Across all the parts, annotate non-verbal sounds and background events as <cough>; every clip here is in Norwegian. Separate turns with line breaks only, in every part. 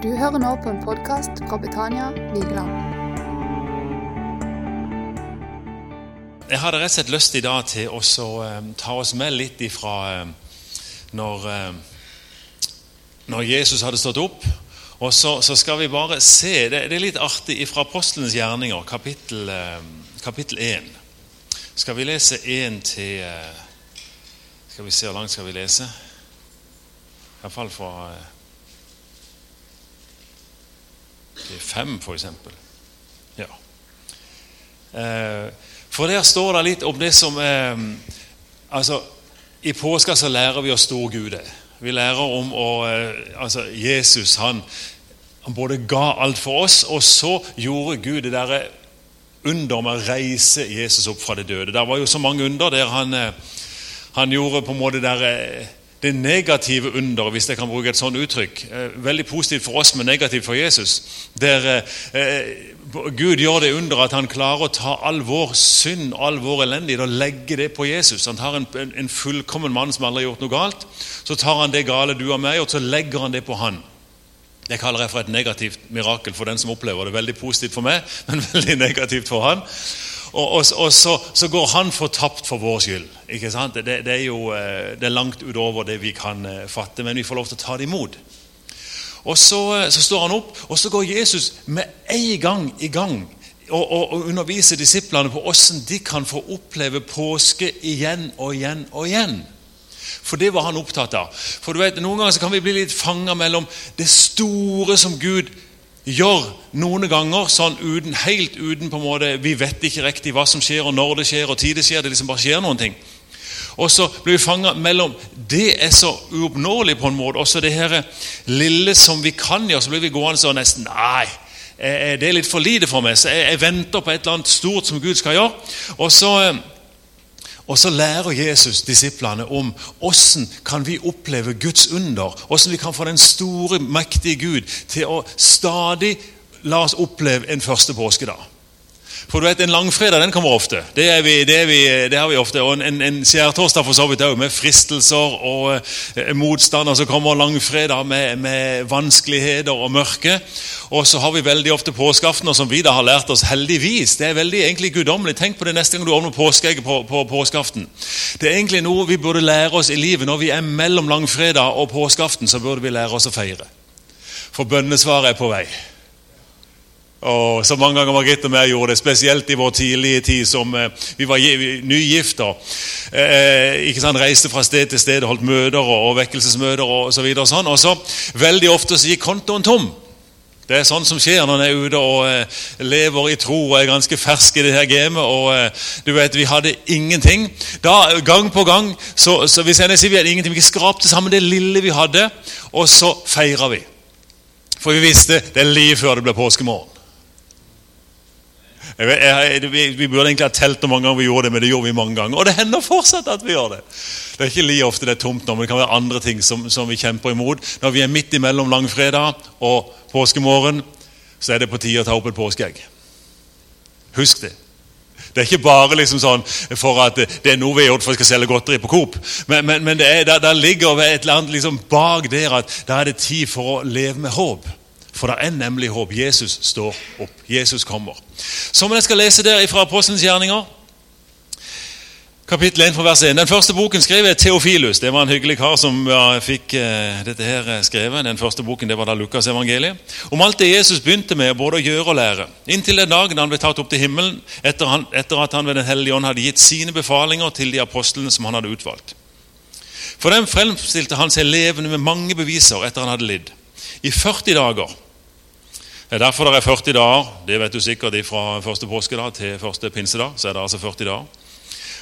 Du hører nå på en podkast fra Betania Vigeland.
Jeg hadde rett og slett lyst i dag til å eh, ta oss med litt ifra eh, når, eh, når Jesus hadde stått opp. Og så, så skal vi bare se Det, det er litt artig fra Apostelens gjerninger, kapittel, kapittel 1. Skal vi lese 1 til Skal vi se hvor langt skal vi lese? Iallfall fra eh, til 5, f.eks. Ja. Eh, for der står det litt om det som eh, altså, I påska så lærer vi oss stor Gud er. Vi lærer om å, eh, altså, Jesus. Han, han både ga alt for oss, og så gjorde Gud det derre under med å reise Jesus opp fra det døde. Det var jo så mange under der han, han gjorde på en måte der, det negative under, hvis jeg kan bruke et sånt uttrykk. Eh, Veldig positivt for oss, men negativt for Jesus. Der eh, Gud gjør det under at han klarer å ta all vår synd all vår elendighet og legge det på Jesus. Han tar en, en fullkommen mann som aldri har gjort noe galt. Så tar han det gale du og meg, og så legger han det på han. Det kaller jeg for et negativt mirakel for den som opplever det. Veldig positivt for meg, <laughs> men veldig negativt for han. Og, og, og så, så, går han fortapt for vår skyld. ikke sant? Det, det, er jo eh, det er langt utover det vi kan eh, fatte, men vi får lov til å ta det imot. Og så, eh, så står han opp, og så går Jesus med en gang i gang og, og, underviser disiplene på hvordan de kan få oppleve påske igjen og igjen og igjen. For det var han opptatt av. For du vet, Noen ganger kan vi bli litt fanga mellom det store som Gud gjør noen ganger, sånn uten, helt uten på en måte, Vi vet ikke riktig hva som skjer, og når det skjer, og tid det skjer. Det liksom bare skjer noen ting. Og så blir vi fanga mellom Det er så uoppnåelig på en måte. Også det her lille som vi kan gjøre. Så blir vi gående sånn nesten Nei, det er litt for lite for meg. Så jeg, jeg venter på et eller annet stort som Gud skal gjøre. Og så og så lærer Jesus disiplene om hvordan kan vi oppleve Guds under. Hvordan vi kan få den store, mektige Gud til å stadig la oss oppleve en første påskedag. For du vet, En langfredag den kommer ofte. Det, er vi, det, er vi, det har vi ofte. Og en, en skjærtorsdag for så vidt òg, med fristelser og eh, motstander. Så kommer langfredag med, med, vanskeligheter og mørke. Og så har vi veldig ofte påskeaftener som vi da har lært oss, heldigvis. Det er veldig egentlig guddommelig. Tenk på det neste gang du åpner påskeegget på, på påskeaften. Det er egentlig noe vi burde lære oss i livet. Når vi er mellom langfredag og påskeaften, så burde vi lære oss å feire. For bønnesvaret er på vei. Og så mange ganger Margrethe og jeg gjorde det, spesielt i vår tidlige tid som eh, vi var nygifta. Eh, ikke sant, Reiste fra sted til sted, holdt møter og, og vekkelsesmøter og så. Og sånn, og så veldig ofte så gikk kontoen tom. Det er sånn som skjer når en er ute og eh, lever i tro og er ganske fersk i det her gamet. og eh, du vet, Vi hadde ingenting. Da, Gang på gang så, så hvis jeg sier vi hadde ingenting, vi skrapte sammen det lille vi hadde, og så feira vi. For vi visste det er like før det ble påskemorgen. Jeg jeg, vi, vi, burde egentlig ha telt hvor mange ganger vi gjorde det, men det gjorde vi mange ganger. Og det hender fortsatt at vi gjør det. Det er ikke like ofte det er tomt nå, men det kan være andre ting som, som vi kjemper imot. Når vi er midt imellom langfredag og påskemorgen, så er det på tide å ta opp et påskeegg. Husk det. Det er ikke bare liksom sånn for at det er noe vi har gjort for skal selge godteri på Coop. Men, men, men det er, der, der ligger et eller annet liksom bak der at da er det tid for å leve med håp. For det er nemlig håp. Jesus står opp. Jesus kommer. Som jeg skal lese der fra Apostelens gjerninger, kapittel 1 fra vers 1. Den første boken skrev er Theofilus. Det var en hyggelig kar som fikk uh, dette her eh, skrevet. Den første boken det var da Lukas evangeliet. Om alt det Jesus begynte med både å gjøre og lære. Inntil den dagen han ble tatt opp til himmelen etter, han, etter at han ved Den hellige ånd hadde gitt sine befalinger til de apostlene som han hadde utvalgt. For dem fremstilte han seg levende med mange beviser etter han hadde lidd. I 40 dager det er derfor det er 40 dager. Det vet du sikkert fra første påskedag til første pinsedag. så er det altså 40 dager.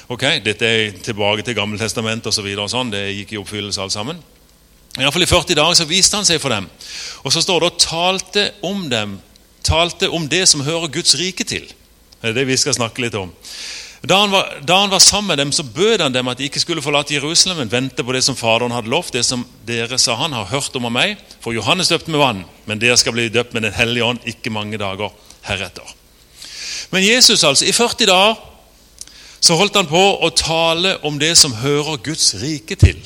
Ok, Dette er tilbake til Gammeltestamentet osv. Så og sånn. Det gikk i oppfyllelse alt sammen. I, alle fall I 40 dager så viste han seg for dem. Og så står det og talte om dem, talte om det som hører Guds rike til. Det er det vi skal snakke litt om. Da han, var, da han, var, sammen med dem, så bød han dem at de ikke skulle forlate Jerusalem, men vente på det som Faderen hadde lovt. Det som dere, sa han, har hørt om av meg. For Johannes døpte med vann, men dere skal bli døpt med Den hellige ånd ikke mange dager heretter. Men Jesus, altså, i 40 dager så holdt han på å tale om det som hører Guds rike til.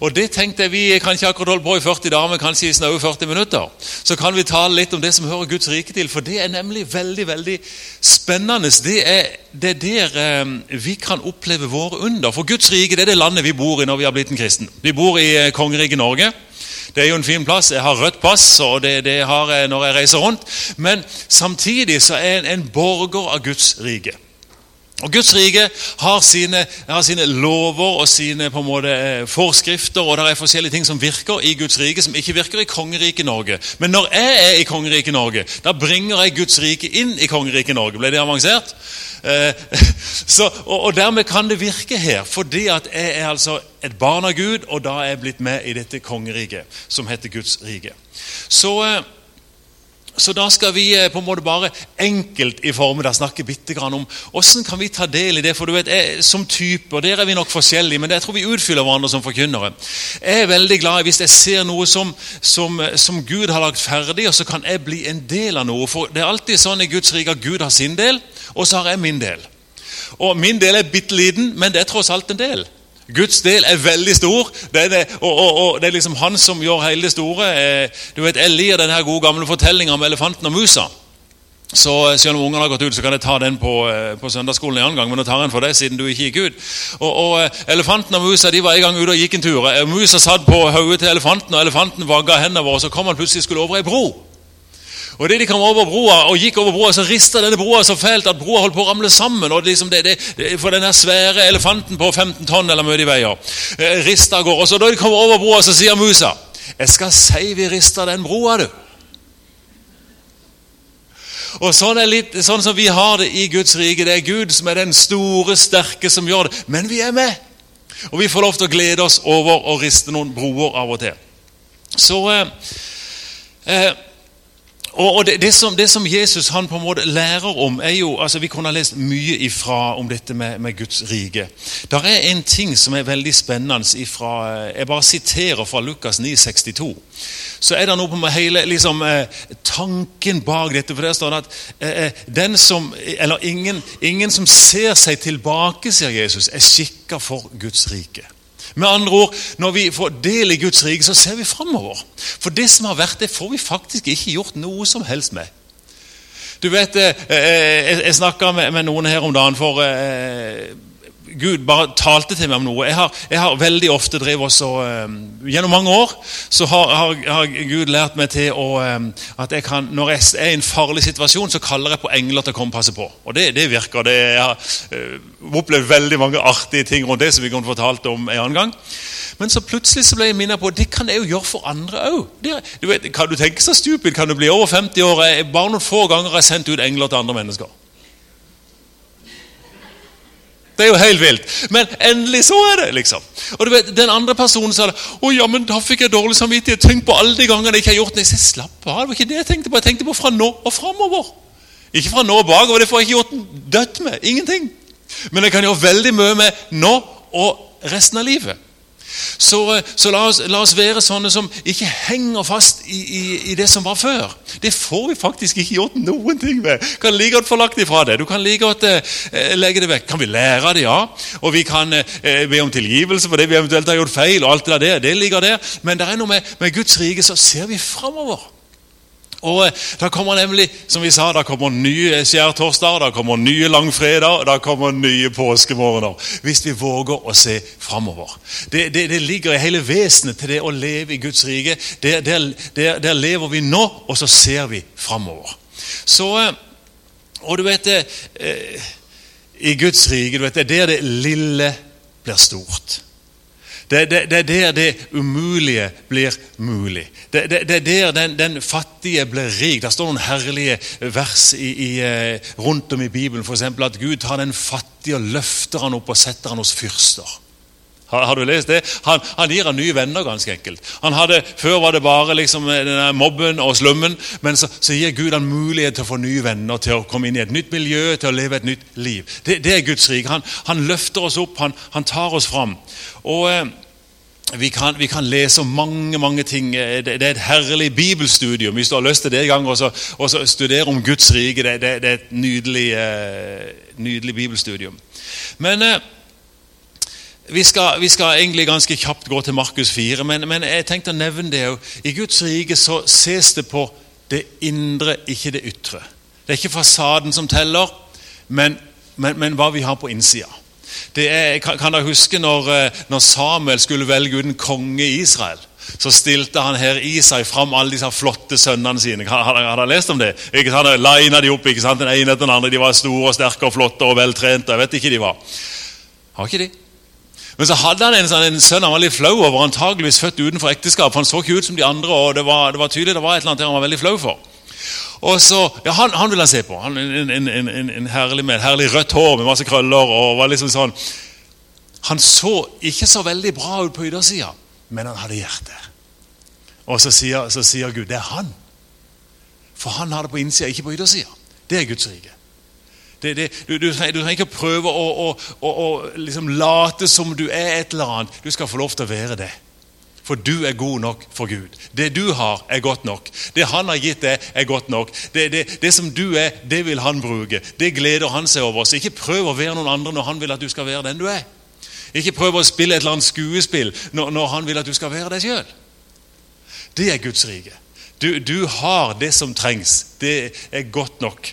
Og det tenkte jeg, Vi kan ikke akkurat holde på i 40 dager, men kanskje i snaue 40 minutter. Så kan vi tale litt om det som hører Guds rike til, for det er nemlig veldig veldig spennende. Det er, det er der eh, vi kan oppleve våre under. For Guds rike det er det landet vi bor i når vi har blitt en kristen. Vi bor i eh, kongeriket Norge. Det er jo en fin plass. Jeg har rødt pass, og det, det har jeg når jeg reiser rundt. Men samtidig så er jeg en, en borger av Guds rike. Og Guds rike har sine, har sine, lover og sine på en måte eh, forskrifter, og det er forskjellige ting som virker i Guds rike, som ikke virker i kongeriket Norge. Men når jeg er i kongeriket Norge, da bringer jeg Guds rike inn i kongeriket Norge. Ble det avansert? Eh, <laughs> så, og, og, dermed kan det virke her, fordi at jeg er altså et barn av Gud, og da er jeg blitt med i dette kongeriket som heter Guds rike. Så... Eh, så da skal vi eh, på en måte bare enkelt i formiddag snakke bitte grann om hvordan kan ta del i det. For du vet, jeg, Som type, og der er vi nok forskjellige, men jeg tror vi utfyller hverandre som forkynnere. Jeg er veldig glad hvis jeg ser noe som, som, som, Gud har lagt ferdig, og så kan jeg bli en del av noe. For det er alltid sånn i Guds rike at Gud har sin del, og så har jeg min del. Og Min del er bitte liten, men det er tross alt en del. Guds del er veldig stor, det er det, og, og, og, det er liksom han som gjør hele det store. Eh, du vet, Jeg lir den her gode gamle fortellinga om elefanten og musa. Så eh, Selv om ungene har gått ut, så kan jeg ta den på, eh, på søndagsskolen en annen gang. Men nå tar jeg den for deg, siden du ikke gikk ut. Og, og Elefanten og musa de var en gang ute og gikk en tur. Musa satt på hodet til elefanten, og elefanten vagga hendene våre. Så kom han plutselig skulle over ei bro. Og det de kom over broa, og gikk over broa, så rista denne broa så fælt at broa holdt på å ramle sammen. og liksom det, det, For den svære elefanten på 15 tonn eller mye de veier, eh, rista av gårde. Og så da de kommer over broa, så sier Musa Jeg skal si vi rista den broa, du. Og sånn, er litt, sånn som vi har det i Guds rike. Det er Gud som er den store, sterke som gjør det. Men vi er med. Og vi får lov til å glede oss over å riste noen broer av og til. Så eh, eh, og det, det, som, det, som, Jesus han på en måte lærer om, er jo altså Vi kunne ha lest mye ifra om dette med, med Guds rike. Der er en ting som er veldig spennende ifra Jeg bare siterer fra Lukas 9, 62. Så er det noe på hele liksom, eh, tanken bak dette. For der står det at eh, eh, den som, eller ingen, ingen som ser seg tilbake, sier Jesus, er skikka for Guds rike. Med andre ord, Når vi får del i Guds rike, så ser vi framover. For det som har vært, det får vi faktisk ikke gjort noe som helst med. Du vet, eh, eh, Jeg snakka med noen her om dagen, for eh, Gud bare talte til meg om noe. Jeg har, jeg har veldig ofte drevet også, um, Gjennom mange år så har, har, har, Gud lært meg til å, um, at jeg kan, når jeg er i en farlig situasjon, så kaller jeg på engler til å komme og passe på. Og det, det virker. Det, jeg har uh, opplevd veldig mange artige ting rundt det som vi kan fortalt om en annen gang. Men så plutselig så ble jeg minnet på det kan jeg jo gjøre for andre òg. Kan du tenke så stupid? Kan du bli over 50 år? Jeg, bare noen få ganger har jeg sendt ut engler til andre mennesker. Det er jo helt vilt. Men endelig så er det, liksom. Og du vet, Den andre personen sa det. 'Å ja, men da fikk jeg dårlig samvittighet. Tenk på alle de gangene jeg ikke har gjort det.' Jeg sa, slapp av, det var ikke det jeg tenkte på. Jeg tenkte på fra nå og framover. Ikke fra nå og bakover. Det får jeg ikke gjort dødt med. Ingenting. Men jeg kan gjøre veldig mye med nå og resten av livet. Så, eh, så la, oss, la, oss, være sånne som ikke henger fast i, i, i, det som var før. Det får vi faktisk ikke gjort noen ting med. Kan like godt få lagt det. Du kan like godt eh, legge det vekk. Kan vi lære av det? Ja. Og vi kan eh, be om tilgivelse for det vi eventuelt har gjort feil. og alt Det der, det ligger der. Men det er noe med, med Guds rike, så ser vi framover. Og eh, Da kommer nemlig, som vi sa, da kommer nye skjærtorsdager, da kommer nye langfredag, da kommer nye påskemorgener. Hvis vi våger å se framover. Det, det, det, ligger i hele vesenet til det å leve i Guds rike. Der, der, der, der lever vi nå, og så ser vi framover. Så, eh, og du vet det, eh, I Guds rike du vet, det er der det lille blir stort. Det, det, det, er der det umulige blir mulig. Det, det er der den, den, fattige blir rik. Der står noen herlige vers i, i, eh, rundt om i Bibelen. F.eks. at Gud tar den fattige og løfter han opp og setter han hos fyrster. Har, har, du lest det? Han, han, gir han nye venner, ganske enkelt. Han hadde, Før var det bare liksom, denne mobben og slummen, men så, så, gir Gud han mulighet til å få nye venner, til å komme inn i et nytt miljø, til å leve et nytt liv. Det, det er Guds rik. Han, han, løfter oss opp, han, tar oss fram. Og... Eh, vi kan, vi kan, lese om mange mange ting. Det, det, er et herlig bibelstudium. Hvis du har lyst til det en gang, og så, studere om Guds rike. Det, det, det er et nydelig, uh, nydelig bibelstudium. Men eh, vi skal, vi skal egentlig ganske kjapt gå til Markus 4, men, men jeg tenkte å nevne det òg. I Guds rike så ses det på det indre, ikke det ytre. Det er ikke fasaden som teller, men, men, men hva vi har på innsida. Er, kan, dere huske når, eh, når Samuel skulle velge ut en konge i Israel? så stilte han her i seg fram alle disse flotte sønnene sine. Har dere lest om det? Ikke sant? Lina de opp, ikke sant? den ene etter den andre. De var store og sterke og flotte og veltrente. Jeg vet ikke de var. Har ikke de? Men så hadde han en, sånn, en sønn han var litt flau over, antageligvis født utenfor ekteskap. Han så ikke ut som de andre, og det var, det var tydelig det var et eller annet han var veldig flau for. Og så, ja, Han, han ville han se på. Han, en, en, en, en herlig med herlig rødt hår med masse krøller. og var liksom sånn. Han så ikke så veldig bra ut på yttersida, men han hadde hjerte. Og så sier, så sier Gud det er han. For han har det på innsida, ikke på yttersida. Det er Guds rike. Det, det, du, du, trenger, du, trenger, ikke prøve å, å, å, å liksom late som du er et eller annet. Du skal få lov til å være det. For du er god nok for Gud. Det du har, er godt nok. Det han har gitt deg, er godt nok. Det, det, det, som du er, det vil han bruke. Det gleder han seg over. Så ikke prøv å være noen andre når han vil at du skal være den du er. Ikke prøv å spille et eller annet skuespill når, når han vil at du skal være deg sjøl. Det er Guds rike. Du, du, har det som trengs. Det er godt nok.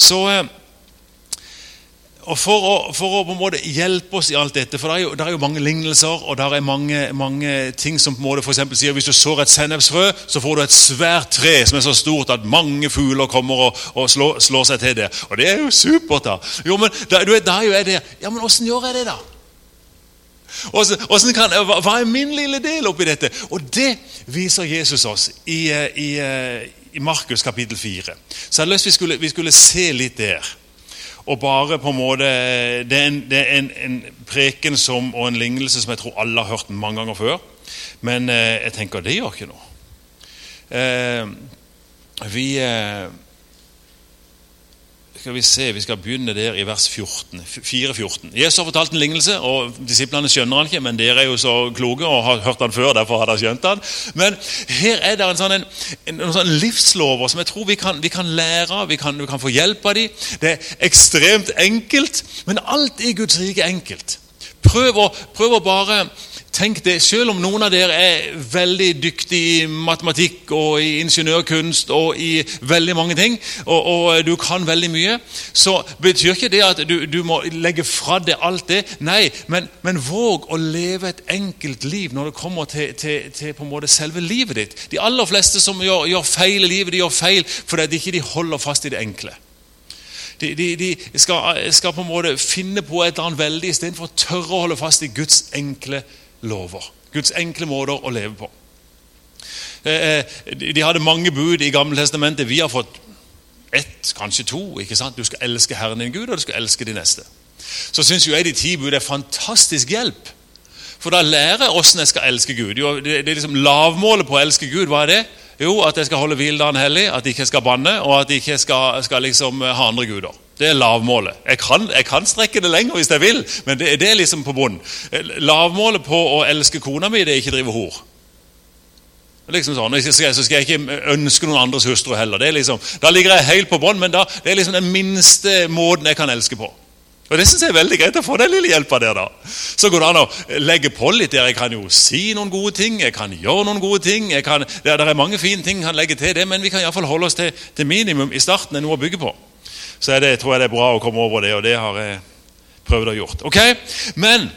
Så eh, og for å, for å, på en måte hjelpe oss i alt dette For det er jo, det er jo mange lignelser og det er mange, mange ting som på en måte for sier Hvis du sår et sennepsfrø, så får du et svært tre som er så stort at mange fugler kommer og, og slår, slår, seg til det. Og det er jo supert, da. Jo, men da, du vet, da er jo jeg der. Ja, men åssen gjør jeg det, da? Kan, hva er min lille del oppi dette? Og det viser Jesus oss i, eh, i, eh, i Markus kapittel 4. Så jeg hadde lyst til at vi skulle se litt der. Og bare på en måte, Det er en, det er en, en preken som, og en lignelse som jeg tror alle har hørt mange ganger før. Men eh, jeg tenker det gjør ikke noe. Eh, vi... Eh, skal vi se, vi skal begynne der i vers 14, 4-14. Jesus har fortalt en lignelse, og disiplene skjønner han ikke, men dere er jo så kloke og har hørt han før. derfor har dere skjønt han. Men her er det en sånn, en, en, en sånn livslover som jeg tror vi kan, vi kan lære vi vi kan, få hjelp av dem. Det er ekstremt enkelt, men alt i Guds rike er enkelt. Prøv å, prøv å bare Tenk det, Selv om noen av dere er veldig dyktige i matematikk og i ingeniørkunst og i veldig mange ting, og, og du kan veldig mye, så betyr ikke det at du, du må legge fra deg alt det. Nei, men, men, våg å leve et enkelt liv når det kommer til, til, til på en måte selve livet ditt. De aller fleste som gjør, gjør feil i livet, de gjør feil fordi de ikke holder fast i det enkle. De, de, de skal, skal, på en måte finne på et eller annet veldig istedenfor å tørre å holde fast i Guds enkle liv lover. Guds enkle måter å leve på. Eh, eh, de hadde mange bud i Gamle Testamentet. Vi har fått ett, kanskje to. ikke sant? Du skal elske Herren din Gud, og du skal elske de neste. Så syns jeg de ti bud er fantastisk hjelp. For da lærer jeg åssen jeg skal elske Gud. Jo, det, er liksom Lavmålet på å elske Gud, hva er det? Jo, at jeg skal holde hviledagen hellig, at jeg ikke skal banne, og at jeg ikke skal, skal liksom ha andre guder. Det er lavmålet. Jeg kan, jeg kan, strekke det lenger hvis jeg vil, men det, det er liksom på bunnen. Lavmålet på å elske kona mi, det er ikke drive hor. Liksom sånn, så skal, jeg ikke ønske noen andres hustru heller. Er liksom, da ligger jeg helt på bånn, men da, det er liksom den minste måten jeg kan elske på. Og Det synes jeg er veldig greit å få den lille hjelpa der. da. Så går det an å legge på litt der. Jeg kan jo si noen gode ting, jeg kan gjøre noen gode ting. Kan, det, er, mange fine ting jeg kan legge til det, men vi kan iallfall holde oss til, til minimum i starten. er noe å bygge på så det, tror jeg det er bra å komme over det, og det har jeg prøvd å gjort. Ok? Men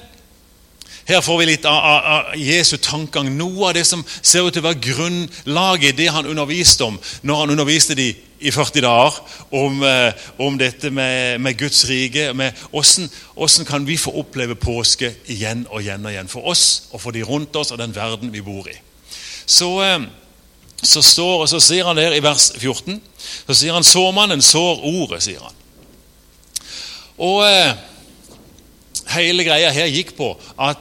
her får vi litt av, av, av Jesu tankegang. Noe av det som ser ut til å være grunnlaget i det han underviste om når han underviste de i 40 dager om, eh, om dette med, med, Guds rike. med hvordan, hvordan kan vi få oppleve påske igjen og igjen og igjen for oss og for de rundt oss og den verden vi bor i. Så... Eh, så, står, så sier han der i vers 14 så sier han 'såmannen sår ordet'. sier han. Og eh, Hele greia her gikk på at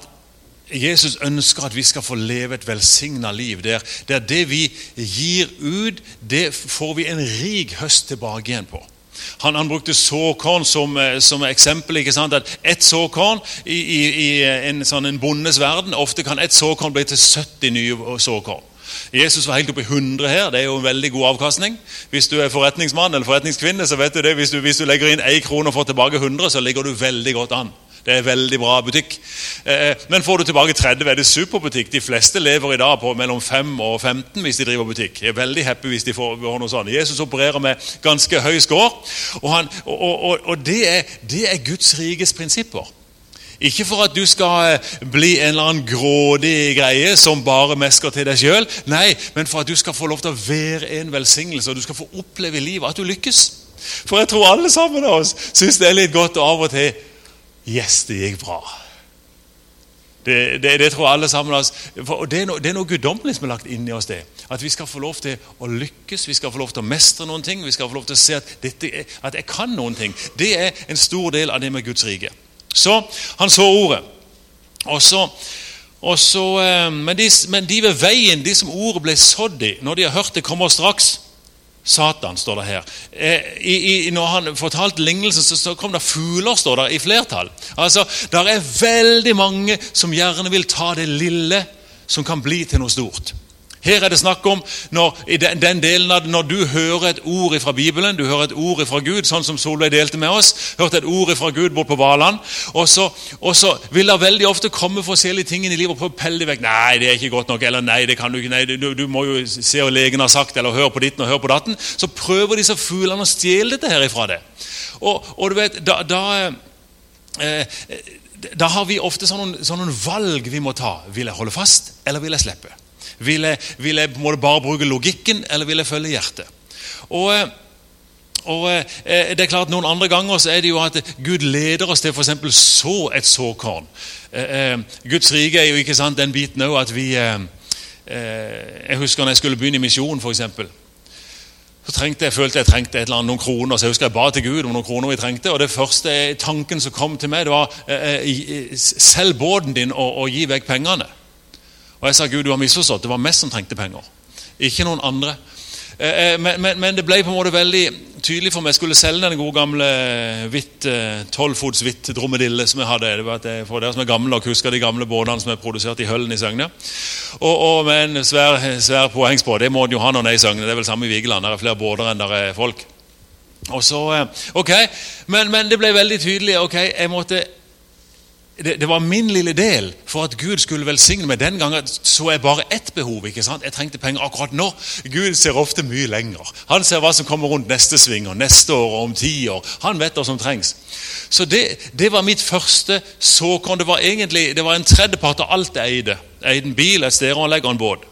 Jesus ønsker at vi skal få leve et velsigna liv. Der, der det vi gir ut, det får vi en rik høst tilbake igjen på. Han, han brukte såkorn som, eh, som, eksempel. ikke sant? At Ett såkorn i, i, i en, sånn en bondes verden Ofte kan ett såkorn bli til 70 nye såkorn. Jesus var helt oppe i 100 her. Det er jo en veldig god avkastning. Hvis du er forretningsmann eller forretningskvinne, så vet du det. Hvis du, hvis du legger inn én krone og får tilbake 100, så ligger du veldig godt an. Det er veldig bra butikk. Eh, men får du tilbake 30, er det superbutikk. De fleste lever i dag på mellom 5 og 15 hvis de driver butikk. Jeg er veldig happy hvis de får noe sånt. Jesus opererer med ganske høy score, og, han, og, og, og det, er, det er Guds rikes prinsipper. Ikke for at du skal eh, bli en eller annen grådig greie som bare mesker til deg sjøl. Nei, men for at du skal få lov til å være en velsignelse, og du skal få oppleve i livet at du lykkes. For jeg tror alle sammen av oss syns det er litt godt og av og til Yes, det gikk bra. Det, det, det tror alle sammen av oss. Og det er noe, noe guddommelig som er lagt inn i oss. det. At vi skal få lov til å lykkes, vi skal få lov til å mestre noen ting. Vi skal få lov til å se at, dette, at jeg kan noen ting. Det er en stor del av det med Guds rike. Så han så ordet. Og så, og så, eh, men, de, men, de, ved veien, de som ordet ble sådd i, når de har hørt det kommer straks Satan, står det her. Eh, I, i, når han fortalte lignelsen, så kom det fugler, står det, i flertall. Altså, Det er veldig mange som gjerne vil ta det lille som kan bli til noe stort. Her er det snakk om når, i den, den delen av, når du hører et ord fra Bibelen, du hører et ord fra Gud, sånn som Solveig delte med oss. Hørte et ord fra Gud bort på Valand. Og så, og så vil det veldig ofte komme forskjellige ting i livet og prøve å pelle dem vekk. 'Nei, det er ikke godt nok.' Eller 'Nei, det kan du ikke.' Nei, du, du må jo se hva legen har sagt, eller høre på ditten og høre på datten. Så prøver disse fuglene å stjele dette her ifra det. Og, og du vet, da, da eh, da har vi ofte sånne, sånne valg vi må ta. Vil jeg holde fast, eller vil jeg slippe? Vil jeg, vil jeg bare bruke logikken, eller vil jeg følge hjertet? Og, eh, og eh, det er klart Noen andre ganger så er det jo at Gud leder oss til f.eks. så et såkorn. Eh, Guds rike er jo ikke sant den biten òg at vi Jeg husker når jeg skulle begynne i misjon, f.eks. Så trengte jeg, følte jeg trengte annet, noen kroner, så jeg husker jeg ba til Gud om noen kroner vi trengte. og Det første tanken som kom til meg, det var selg båten din og, og gi vekk pengene. Og jeg sa Gud, du har misforstått. Det var meg som trengte penger. Ikke noen andre. Eh, eh, men, men, men, det ble på en måte veldig tydelig for meg. Jeg skulle selge den gode gamle hvitt, eh, tolvfots hvitt dromedille som jeg hadde. Det var at For dere som er gamle og husker de gamle båtene som er produsert i Høllen i Søgne. Og, og, med en svær, svær påhengsbåt. Det må en jo ha når en er i Søgne. Det er vel samme i Vigeland. Der er flere båter enn der er folk. Og så, ok, men, men det ble veldig tydelig. ok, jeg måtte det, det, var min lille del for at Gud skulle velsigne meg. Den gangen så jeg bare ett behov. ikke sant? Jeg trengte penger akkurat nå. Gud ser ofte mye lenger. Han ser hva som kommer rundt neste sving, og neste år og om ti år. Han vet hva som trengs. Så det, det var mitt første såkorn. Det var egentlig det var en tredjepart av alt jeg eide. Jeg eide en bil, et stereoanlegg og en båt.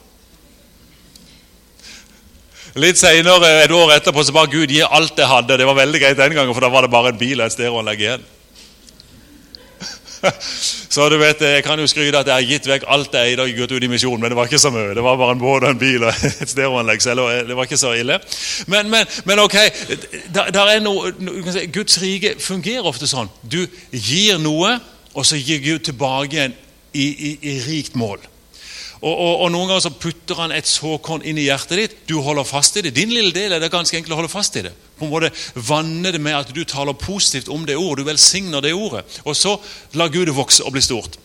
Litt senere, et år etterpå, så ba Gud gi alt jeg hadde. Det var veldig greit den gangen, for da var det bare en bil og et stereoanlegg igjen. <laughs> Så du vet, Jeg kan jo skryte at jeg har gitt vekk alt jeg eide og gått ut i misjon, men det var ikke så mye. Det var bare en båt og en bil og <laughs> et stereoanlegg. Så det var ikke så ille. Men, men, men ok, der, der er noe, Guds rike fungerer ofte sånn. Du gir noe, og så gir Gud tilbake igjen i, i, i rikt mål. Og, og, og, Noen ganger så putter han et såkorn inn i hjertet ditt. Du holder fast i det. Din lille del er det ganske enkelt å holde fast i det. På en måte Vanne det med at du taler positivt om det ordet. Du velsigner det ordet. Og så lar Gud det vokse og bli stort.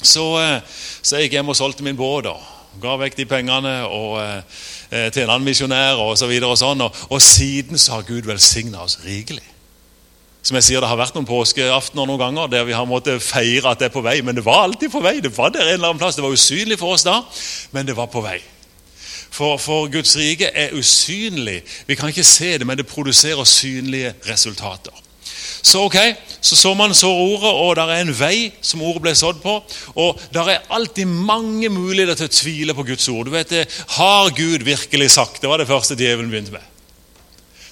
Så, eh, så jeg gikk hjem og solgte min båt. og Ga vekk de pengene og, eh, til en annen misjonær og så. Og, sånn, og, og siden så har Gud velsigna oss rikelig. Som jeg sier, Det har vært noen påskeaftener noen ganger der vi har måttet feire at det er på vei. Men det var alltid på vei. Det var der en eller annen plass. Det var usynlig for oss da, men det var på vei. For, for Guds rike er usynlig. Vi kan ikke se det, men det produserer synlige resultater. Så ok, så så man så ordet, og det er en vei som ordet ble sådd på. Og det er alltid mange muligheter til å tvile på Guds ord. Du vet Har Gud virkelig sagt? Det var det første djevelen begynte med.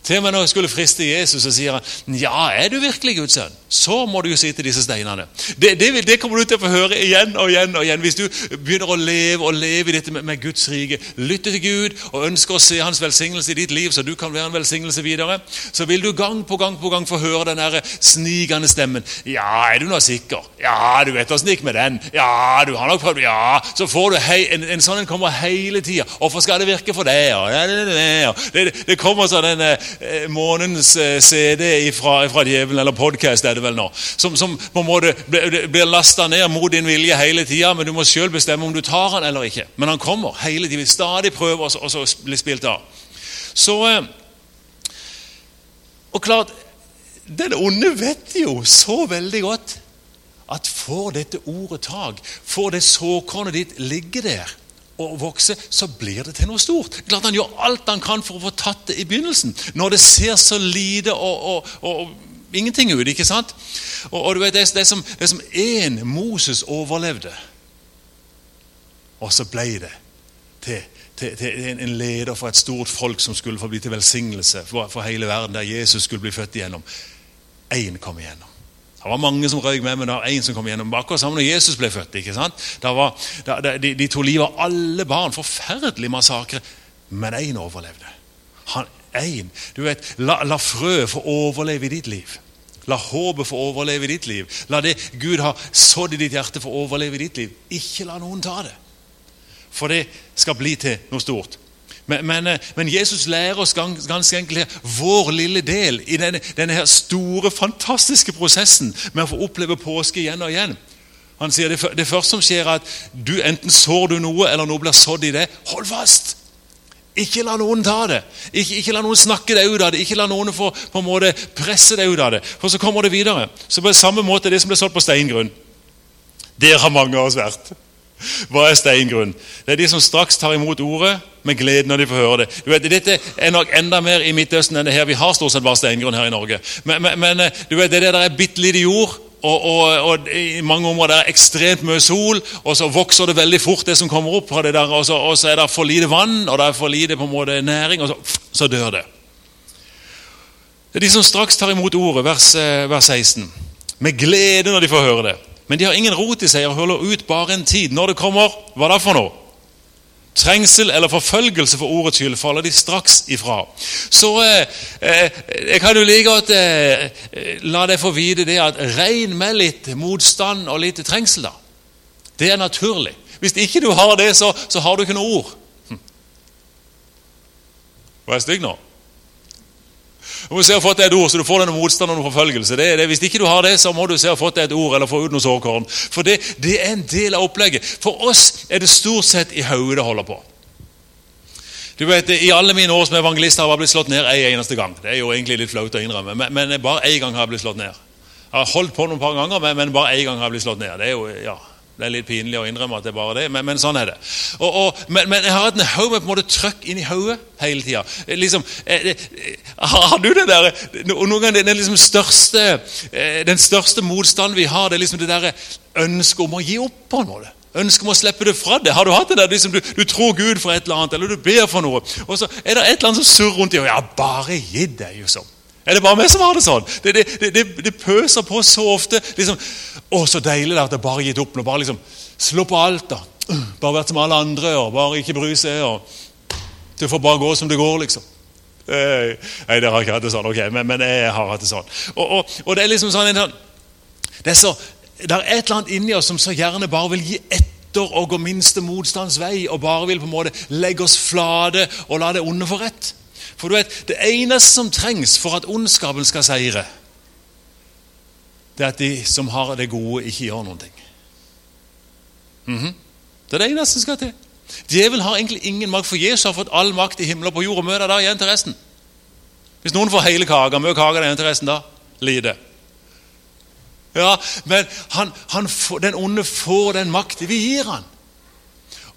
Til og med når jeg skulle friste Jesus, så sier han ja, er du virkelig Guds sønn? Så må du jo si til disse steinene. Det, det, det, kommer du til å få høre igjen og igjen. og igjen. Hvis du begynner å leve og leve i dette med, med Guds rike, lytte til Gud og ønsker å se Hans velsignelse i ditt liv, så du kan være en velsignelse videre, så vil du gang på gang på gang få høre den der snikende stemmen. Ja, er du nå sikker? Ja, du vet åssen det gikk med den. Ja, du har nok prøvd Ja. Så får du hei, en, en, sånn en kommer hele tida. Hvorfor skal det virke for deg? Det, det, kommer sånn en eh, månedens eh, CD fra, fra djevelen, eller podkast er det vel nå, som, som på en måte blir, lasta ned mot din vilje hele tida, men du må sjøl bestemme om du tar han eller ikke. Men han kommer hele tida. Stadig prøver, og så, blir spilt av. Så eh, Og klart, den onde vet jo så veldig godt at får dette ordet tak, får det såkornet ditt ligge der og vokse, så blir det til noe stort. Klart Han gjør alt han kan for å få tatt det i begynnelsen, når det ser så lite og, og, og, ingenting ut. ikke sant? Og, du vet, Det, det, som, det som én Moses overlevde, og så ble det til, til, en, leder for et stort folk som skulle få bli til velsignelse for hele verden, der Jesus skulle bli født igjennom. Én kom igjennom. Det var mange som røyk med, men det var én som kom igjennom. Akkurat sammen når Jesus ble født. ikke sant? Var, da, de, de tok livet av alle barn. Forferdelig massakre. Men én overlevde. Han, en, du vet, la, la frø få overleve i ditt liv. La håpet få overleve i ditt liv. La det Gud har sådd i ditt hjerte, få overleve i ditt liv. Ikke la noen ta det. For det skal bli til noe stort. Men, men, eh, men, Jesus lærer oss gans, ganske enkelt vår lille del i denne, denne store, fantastiske prosessen med å få oppleve påske igjen og igjen. Han sier det, det første som skjer, er at du enten sår du noe, eller noe blir sådd i det. Hold fast! Ikke la noen ta det. Ikke, ikke, la noen snakke deg ut av det. Ikke la noen få på en måte presse deg ut av det. For så kommer det videre. Så på samme måte det som ble solgt på steingrunn. Der har mange av oss vært. <laughs> Hva er steingrunn? Det er de som straks tar imot ordet med glede når de får høre det. Du vet, Dette er nok enda mer i Midtøsten enn det her. Vi har stort sett bare steingrunn her i Norge. Men, men, men eh, du vet, det der er bitte lite jord, og, og, og, i mange områder er det ekstremt mye sol, og så vokser det veldig fort, det som kommer opp der, og så, og så er det for lite vann, og det er for lite på en måte næring, og så, så dør det. Det er de som straks tar imot ordet, vers, eh, vers 16. Med glede når de får høre det. Men de har ingen rot i seg og holder ut bare en tid. Når det kommer, hva da for noe? Trengsel eller forfølgelse for ordets skyld faller de straks ifra. Så eh, eh, jeg kan jo like godt eh, la deg få vite det at regn med litt motstand og litt trengsel. da. Det er naturlig. Hvis ikke du har det, så, så har du ikke noe ord. Hm. Var jeg stygg nå? Du må se å ha fått et ord, så du får denne motstand og forfølgelse. Det det. Hvis ikke du har det, så må du se å ha fått et ord eller få ut noen sårkorn. For det, det, er en del av opplegget. For oss er det stort sett i hodet det holder på. Du vet, I alle mine år som evangelist har jeg blitt slått ned en eneste gang. Det er jo egentlig litt flaut å innrømme, men, men bare én gang har jeg blitt slått ned. Jeg har holdt på noen par ganger, men, men bare én gang har jeg blitt slått ned. Det er jo, ja, det er litt pinlig å innrømme at det er bare det, men, men sånn er det. Og, og, men, men, jeg har hatt en haug med på en måte trøkk inn i hodet hele tida. Eh, liksom, eh, eh, har du det der Noen ganger den, liksom største, den største motstanden vi har, det er liksom det der ønsket om å gi opp på en måte. Ønsket om å slippe det fra deg. Har du hatt det der liksom, du, du, tror Gud for et eller annet, eller du ber for noe, og så er det et eller annet som surrer rundt i Ja, bare gi deg, liksom. Er det bare meg som har det sånn? Det, det, det, det pøser på så ofte. liksom, 'Å, så deilig det at jeg bare gitt opp nå.' Bare liksom slå på alt. da. Bare vært som alle andre og bare ikke bry seg. og Det får bare gå som det går, liksom. Eh, nei, dere har ikke hatt det sånn. Ok, men, men jeg har hatt det sånn. Og, og, og det er liksom sånn, sånn det er, så, det er et eller annet inni oss som så gjerne bare vil gi etter og gå minste motstands vei, og bare vil på en måte legge oss flate og la det onde få rett. For du vet, Det eneste som trengs for at ondskapen skal seire, det er at de som har det gode, ikke gjør noen ting. Mm -hmm. Det er det eneste som skal til. Djevelen har egentlig ingen makt, for Jesus har fått all makt i himmelen og på jord. og møter da igjen til resten. Hvis noen får hele kaka, mye kake igjen til resten da? lider Ja, Men han, han, den onde får den makt vi gir han.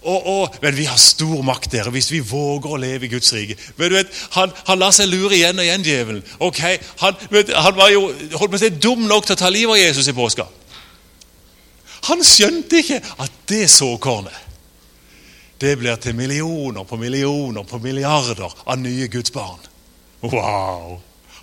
Og, og, men vi har stor makt dere, hvis vi våger å leve i Guds rike. Vet, han, han lar seg lure igjen og igjen, djevelen. Ok, han, vet, han, var jo holdt på å si, dum nok til å ta livet av Jesus i påska. Han skjønte ikke at det såkornet det blir til millioner på millioner på milliarder av nye Guds barn. Wow!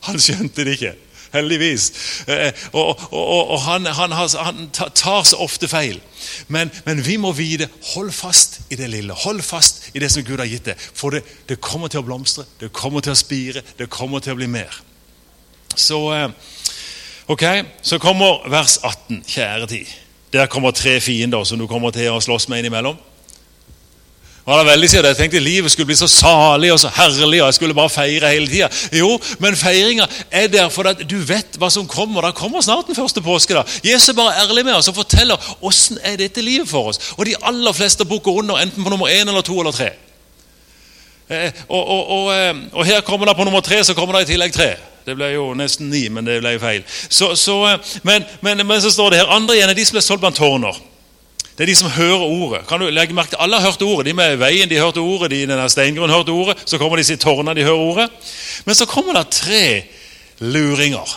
Han skjønte det ikke. Heldigvis. Eh, og, og, og han, han, tar så ofte feil. Men, men, vi må vite hold fast i det lille. Hold fast i det som Gud har gitt deg. For det, det kommer til å blomstre, det kommer til å spire, det kommer til å bli mer. Så, eh, ok, så kommer vers 18, kjære tid. Der kommer tre fiender som du kommer til å slåss med innimellom. Han har veldig siden, Jeg tenkte livet skulle bli så salig og så herlig, og jeg skulle bare feire hele tida. Jo, men feiringa er der for at du vet hva som kommer. Det kommer snart den første påske. da. Jesus er bare ærlig med oss og forteller åssen er dette livet for oss. Og de aller fleste bukker under enten på nummer én eller to eller tre. Eh, og, og, og, eh, og, her kommer det på nummer tre så kommer det i tillegg tre. Det ble jo nesten ni, men det ble feil. Så, så, eh, men, men, men, så står det her andre igjen er de som ble solgt blant tårner. Det er de som hører ordet. Kan du legge merke til? Alle har hørt ordet. De med veien de hørte ordet, de i denne steingrunnen hørte ordet. Så kommer de i tårna, de hører ordet. Men så kommer det tre luringer.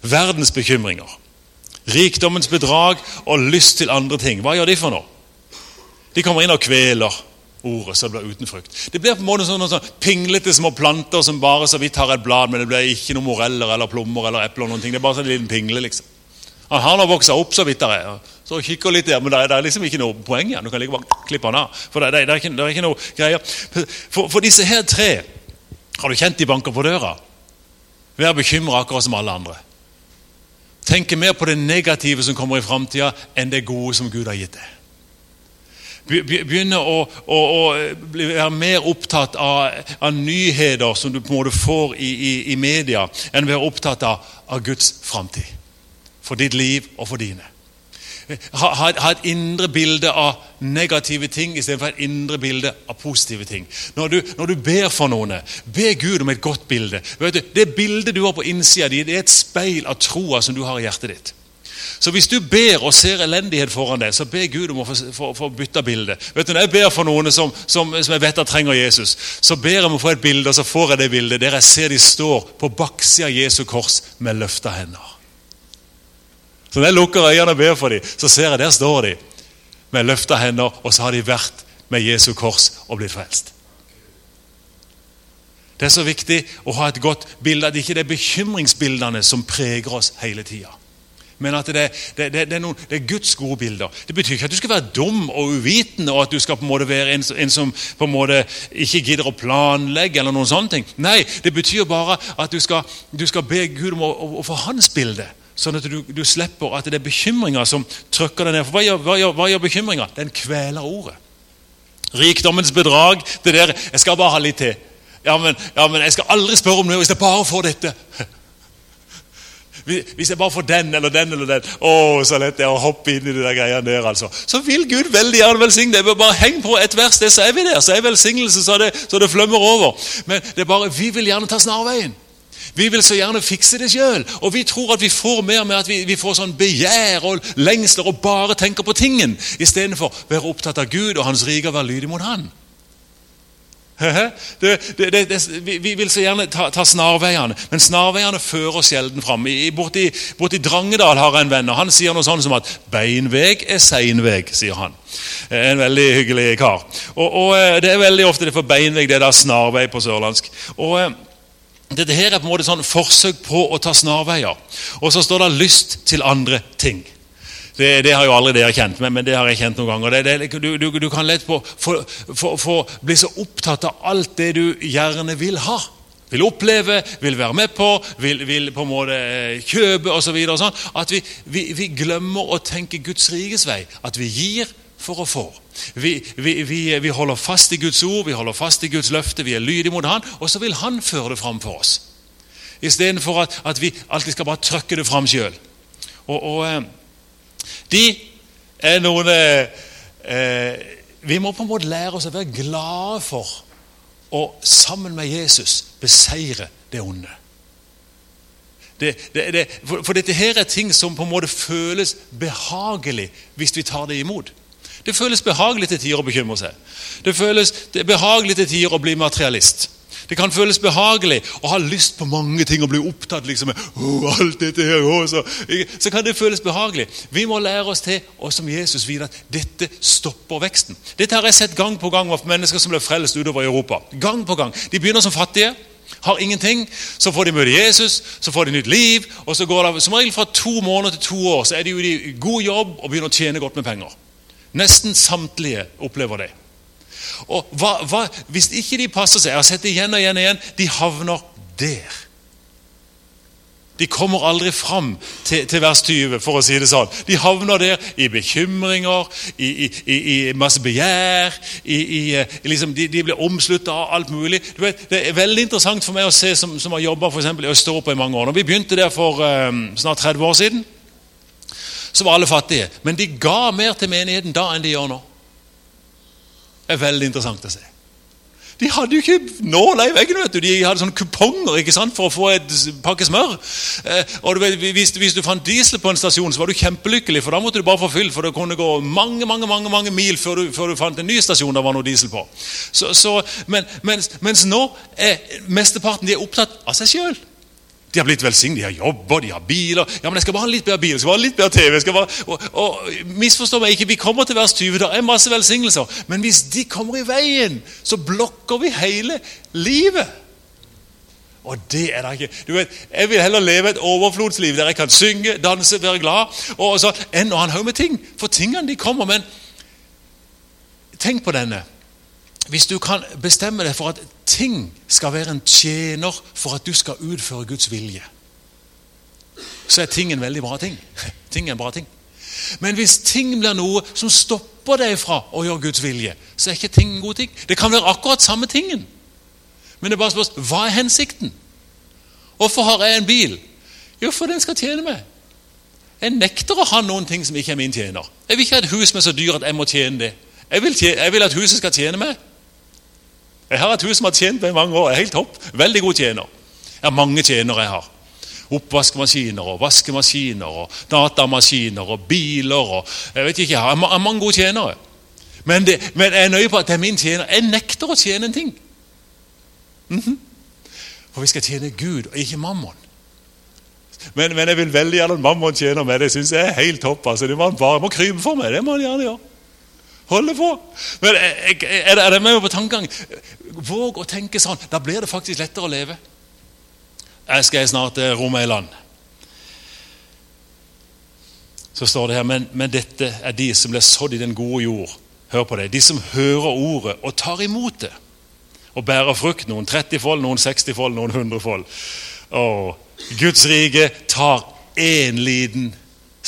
Verdens bekymringer. Rikdommens bedrag og lyst til andre ting. Hva gjør de for noe? De kommer inn og kveler ordet, så det blir uten frukt. Det blir på en måte sånn, sånn pinglete små planter som bare så vidt har et blad, men det blir ikke noen moreller eller plommer eller epler. noen ting. Det er bare sånn en liten pingle, liksom. Han har vokst opp så vidt det er. Så kikker litt der, Men det er, det er liksom ikke noe poeng igjen. Du kan like bare klippe han av. For det, det, er ikke, det, er ikke, noe greier. For, for, disse her tre har du kjent de banker på døra. Vær bekymra akkurat som alle andre. Tenke mer på det negative som kommer i framtida, enn det gode som Gud har gitt deg. Begynne å, å, å være mer opptatt av, av, nyheter som du på en måte får i, i, i media, enn være opptatt av, av Guds framtid for ditt liv og for dine. Ha, ha, ha, et indre bilde av negative ting istedenfor et indre bilde av positive ting. Når du, når du ber for noen, be Gud om et godt bilde. Du, det bildet du har på innsida di, er et speil av troa som du har i hjertet ditt. Så hvis du ber og ser elendighet foran deg, så be Gud om å få, få, bilde. Vet du, Når jeg ber for noen som, som, som jeg vet at trenger Jesus, så ber jeg om å få et bilde, og så får jeg det bildet der jeg ser de står på baksida av Jesu kors med løfta hender. Så når jeg lukker øynene og ber for dem, så ser jeg der står de med løfta hender, og så har de vært med Jesu kors og blitt frelst. Det er så viktig å ha et godt bilde, at ikke det er bekymringsbildene som preger oss hele tida. Men at det, det, det, er noen, det, er Guds gode bilder. Det betyr ikke at du skal være dum og uvitende, og at du skal på en måte være en, en som på en måte ikke gidder å planlegge. eller noen sånne ting. Nei, det betyr bare at du skal, du skal be Gud om å, å, å få hans bilde. Sånn at du, du, slipper at det er bekymringer som trykker deg ned. For Hva gjør, hva gjør, hva gjør bekymringer? Den kveler ordet. Rikdommens bedrag. det der, 'Jeg skal bare ha litt til.' Ja men, ja, men jeg skal aldri spørre om noe hvis jeg bare får dette. Hvis jeg bare får den eller den eller den Å, så lett det er å hoppe inn i de der greiene der. altså. Så vil Gud veldig gjerne velsigne deg. Bare heng på et vers, det, så er vi der. Så er velsignelse så så det flømmer over. Men det er bare, vi vil gjerne ta snarveien. Vi vil så gjerne fikse det sjøl. Og vi tror at vi får mer med at vi, vi får sånn begjær og lengsler og bare tenker på tingen, istedenfor være opptatt av Gud og Hans rike og være lydig mot Han. Det, det, det, vi vil så gjerne ta, ta snarveiene, men snarveiene fører oss sjelden fram. Borti, borti Drangedal har jeg en venn, og han sier noe sånn som at 'beinveg er seinveg'. sier han. En veldig hyggelig kar. Og, og eh, Det er veldig ofte det for beinveg, det er da snarvei på sørlandsk. Og eh, dette her er på en måte sånn forsøk på å ta snarveier. Og så står det 'lyst til andre ting'. Det, det har jo aldri dere kjent, men, men, det har jeg kjent noen ganger. Det, det, du, du, du, kan lett på, for, bli så opptatt av alt det du gjerne vil ha. Vil oppleve, vil være med på, vil, vil på en måte eh, kjøpe osv. Så sånn, at vi, vi, vi glemmer å tenke Guds rikes vei. At vi gir for å få. Vi, vi, vi, vi, holder fast i Guds ord, vi holder fast i Guds løfte, vi er lydige mot Han, og så vil Han føre det fram for oss. Istedenfor at, at vi alltid skal bare trykke det fram sjøl. Og, og, eh, de er noen eh, eh, Vi må på en måte lære oss å være glade for å sammen med Jesus beseire det onde. Det, det, det, for, for dette her er ting som på en måte føles behagelig hvis vi tar det imot. Det føles behagelig til tider å bekymre seg. Det føles behagelig til tider å bli materialist. Det kan føles behagelig å ha lyst på mange ting og bli opptatt liksom med oh, alt dette her, oh, så, kan det føles behagelig. Vi må lære oss til, og som Jesus vite, at dette stopper veksten. Dette har jeg sett gang på gang av mennesker som ble frelst utover Europa. Gang på gang. De begynner som fattige har ingenting. Så får de møte Jesus, så får de nytt liv. og så går det Som regel fra to måneder til to år så er de jo i god jobb og begynner å tjene godt med penger. Nesten samtlige opplever det. Og hva, hva, Hvis ikke de passer seg, jeg har sett det igjen og igjen, og igjen, de havner der. De kommer aldri fram til, til, vers 20, for å si det sånn. De havner der i bekymringer, i, i, i masse begjær. I, liksom, de, de, blir omslutta av alt mulig. Vet, det er veldig interessant for meg å se, som, som har jobba i Østeuropa i mange år. Når vi begynte der for um, snart 30 år siden, så var alle fattige. Men de ga mer til menigheten da enn de gjør nå. Det er veldig interessant å se. De hadde jo ikke nåler i veggen. vet du. De hadde sånne kuponger ikke sant, for å få et pakke smør. Eh, og du hvis, hvis, du fant diesel på en stasjon, så var du kjempelykkelig, for da måtte du bare få fyll. For det kunne gå mange mange, mange, mange mil før du, før du fant en ny stasjon der var noe diesel på. Så, så, men, mens, mens nå er mesteparten de er opptatt av seg sjøl. De har blitt velsignet, de har jobber, de har biler. Ja, men jeg skal bare ha litt bedre bil, jeg skal bare ha litt bedre TV. jeg skal bare... Og, og Misforstå meg ikke, vi kommer til vers 20, det er masse velsignelser. Men hvis de kommer i veien, så blokker vi hele livet. Og det er da ikke du vet, Jeg vil heller leve et overflodsliv der jeg kan synge, danse, være glad, og så, enn å ha en haug med ting. For tingene de kommer. Men tenk på denne. Hvis du kan bestemme deg for at ting skal være en tjener for at du skal utføre Guds vilje, så er ting en veldig bra ting. <laughs> Ting er en bra ting. Men hvis ting blir noe som stopper deg fra å gjøre Guds vilje, så er ikke ting en god ting. Det kan være akkurat samme tingen. Men det er bare spørsmål hva er hensikten? Hvorfor har jeg en bil? Jo, for den skal tjene meg. Jeg nekter å ha noen ting som ikke er min tjener. Jeg vil ikke ha et hus som er så dyr at jeg må tjene det. Jeg vil, tjene, jeg vil at huset skal tjene meg. Jeg har et hus som har tjent meg i mange år. Jeg er helt topp. Veldig god tjener. Jeg har mange tjenere jeg har. Oppvaskmaskiner og vaskemaskiner og datamaskiner og biler og Jeg vet ikke, jeg har mange gode tjenere. Men, det, men jeg er nøye på at det er min tjener. Jeg nekter å tjene en ting. Mm -hmm. For vi skal tjene Gud og ikke mammon. Men, men jeg vil veldig gjerne at mammon tjener meg. Det syns jeg er helt topp. altså. Det må han bare må krype for meg. Det må han gjerne gjøre. Holde på. Men Er det med på tankegang? Våg å tenke sånn. Da blir det faktisk lettere å leve. Jeg skal snart til Romeiland. Så står det her men, men dette er de som ble sådd i den gode jord. Hør på det. De som hører ordet og tar imot det. Og bærer frukt. Noen 30-fold, noen 60-fold, noen 100-fold. Guds rike tar én liten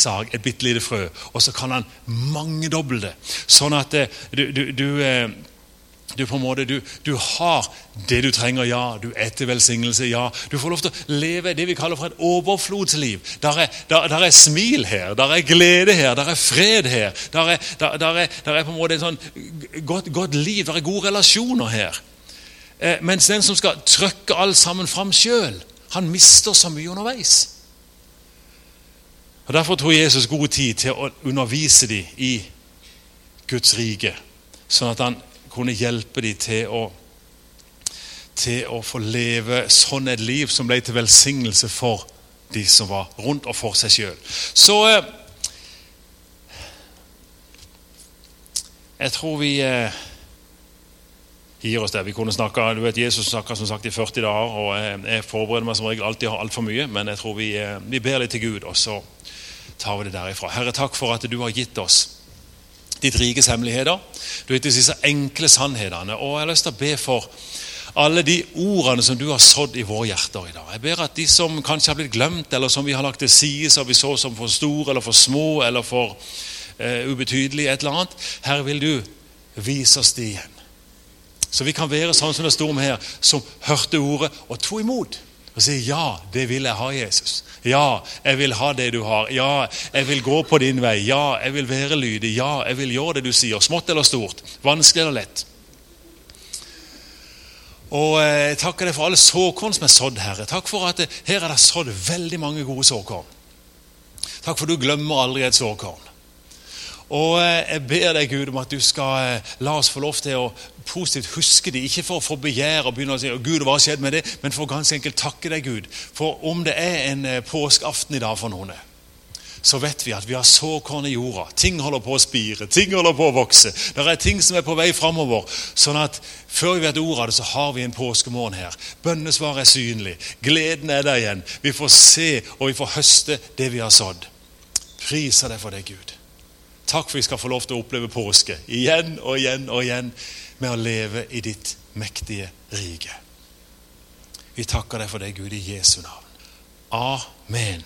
sag, et bitte lite frø, og så kan han mangedoble det. Sånn at eh, du, du, du, eh, du på en måte, du, har det du trenger, ja. Du er til velsignelse, ja. Du får lov til å leve det vi kaller for et overflodsliv. Der er, der, der er smil her, der er glede her, der er fred her. Der er, der, er, er på en måte et sånn godt, godt liv, der er gode relasjoner her. Eh, mens den som skal trykke alt sammen fram sjøl, han mister så mye underveis. Og Derfor tok Jesus god tid til å undervise dem i Guds rike, sånn at han kunne hjelpe dem til å, til å få leve sånn et liv som ble til velsignelse for de som var rundt og for seg sjøl. Så eh, jeg tror vi eh, gir oss det. Vi kunne snakke, du vet Jesus snakka som sagt i 40 dager, og jeg, jeg forbereder meg som regel alltid har altfor mye, men jeg tror vi, eh, vi ber litt til Gud. og så tar vi det derifra. Herre, takk for at du har gitt oss ditt rikes hemmeligheter. Du har gitt oss disse enkle sannhetene. Og jeg har lyst til å be for alle de ordene som du har sådd i våre hjerter i dag. Jeg ber at de som kanskje har blitt glemt, eller som vi har lagt til side, som vi så som for store eller for små eller for eh, ubetydelige, et eller annet, Herre, vil du vise oss det igjen. Så vi kan være sånn som det står om her, som hørte ordet og tok imot og sier ja, det vil jeg ha, Jesus. Ja, jeg vil ha det du har. Ja, jeg vil gå på din vei. Ja, jeg vil være lydig. Ja, jeg vil gjøre det du sier. Smått eller stort. Vanskelig eller lett. Og eh, Jeg takker deg for alle såkorn som er sådd, Herre. Takk for at her er det sådd veldig mange gode såkorn. Takk for du glemmer aldri et såkorn. Og eh, Jeg ber deg, Gud, om at du skal eh, la oss få lov til å positivt huske det. Ikke for å få begjær og begynne å si Gud, hva har skjedd med det? Men for å ganske enkelt takke deg, Gud. For om det er en eh, påskeaften i dag for noen, så vet vi at vi har såkorn i jorda. Ting holder på å spire, ting holder på å vokse. Det er ting som er på vei framover. Sånn at før vi vet ordet av det, så har vi en påskemorgen her. Bønnesvaret er synlig. Gleden er der igjen. Vi får se og vi får høste det vi har sådd. Priser deg for det, Gud. Takk for vi skal få lov til å oppleve påske igjen og igjen og igjen med å leve i ditt mektige rike. Vi takker deg for det, Gud, i Jesu navn. Amen.